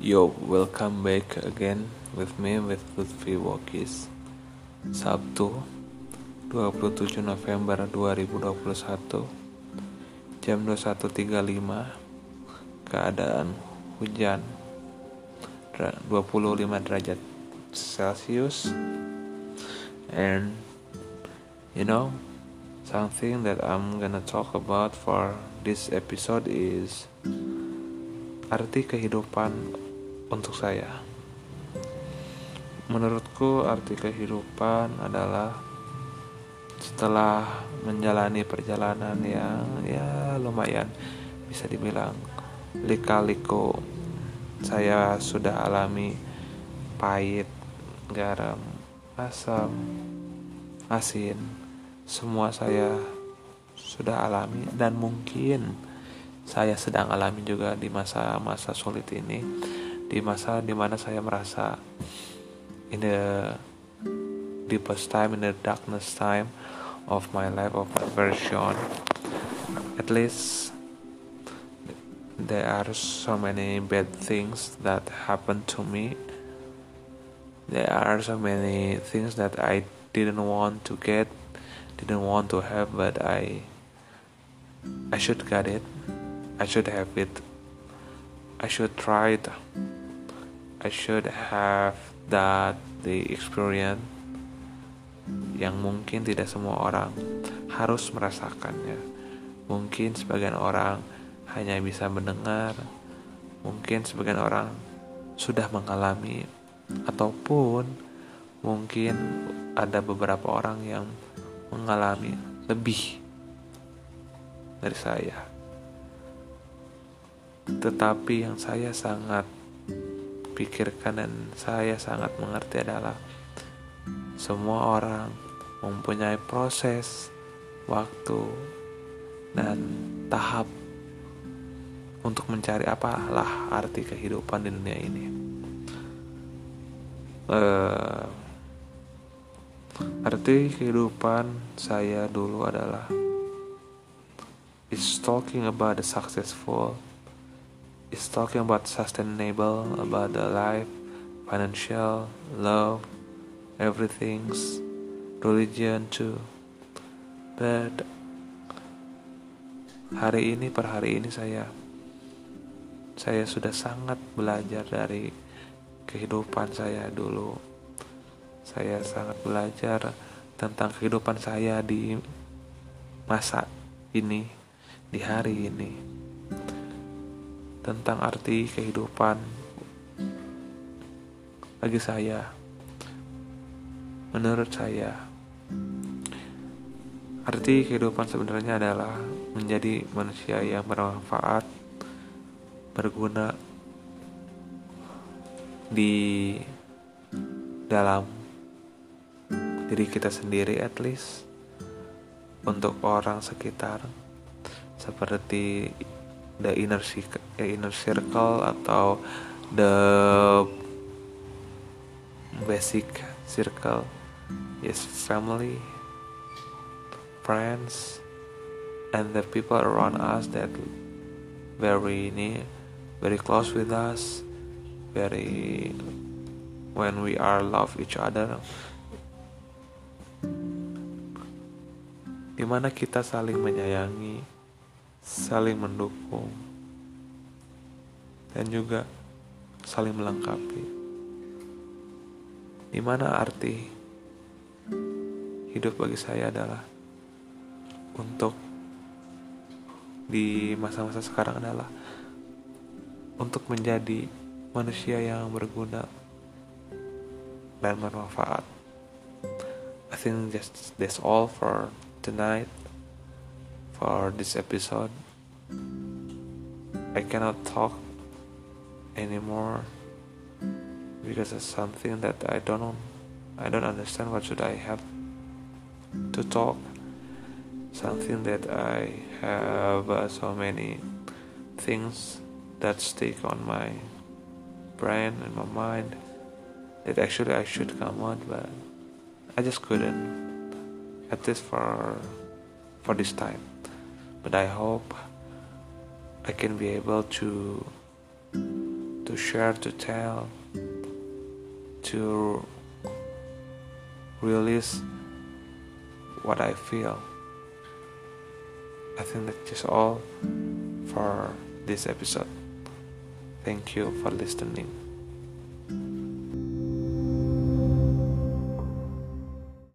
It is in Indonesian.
Yo, welcome back again with me with Lutfi Wokis Sabtu 27 November 2021 Jam 21.35 Keadaan hujan 25 derajat Celcius. And you know Something that I'm gonna talk about for this episode is Arti kehidupan untuk saya. Menurutku arti kehidupan adalah setelah menjalani perjalanan yang ya lumayan bisa dibilang lika-liku saya sudah alami pahit, garam, asam, asin, semua saya sudah alami dan mungkin saya sedang alami juga di masa-masa sulit ini di masa di mana saya merasa in the deepest time in the darkness time of my life of my version at least there are so many bad things that happen to me. There are so many things that I didn't want to get didn't want to have but I I should get it. I should have it. I should try it I should have that the experience yang mungkin tidak semua orang harus merasakannya. Mungkin sebagian orang hanya bisa mendengar, mungkin sebagian orang sudah mengalami, ataupun mungkin ada beberapa orang yang mengalami lebih dari saya. Tetapi yang saya sangat pikirkan dan saya sangat mengerti adalah semua orang mempunyai proses, waktu, dan tahap untuk mencari apalah arti kehidupan di dunia ini. Uh, arti kehidupan saya dulu adalah is talking about the successful is talking about sustainable, about the life, financial, love, everything's religion too. But hari ini per hari ini saya saya sudah sangat belajar dari kehidupan saya dulu. Saya sangat belajar tentang kehidupan saya di masa ini, di hari ini tentang arti kehidupan bagi saya. Menurut saya, arti kehidupan sebenarnya adalah menjadi manusia yang bermanfaat, berguna di dalam diri kita sendiri at least untuk orang sekitar seperti the inner circle, inner circle atau the basic circle. Is family friends and the people around us that very near very close with us very when we are love each other. Di mana kita saling menyayangi saling mendukung, dan juga saling melengkapi. Di mana arti hidup bagi saya adalah untuk di masa-masa sekarang adalah untuk menjadi manusia yang berguna dan bermanfaat. I think just that's all for tonight. For this episode. I cannot talk anymore because it's something that I don't I don't understand what should I have to talk. Something that I have uh, so many things that stick on my brain and my mind that actually I should come out but I just couldn't at least for for this time but I hope I can be able to to share, to tell, to release what I feel. I think that's just all for this episode. Thank you for listening.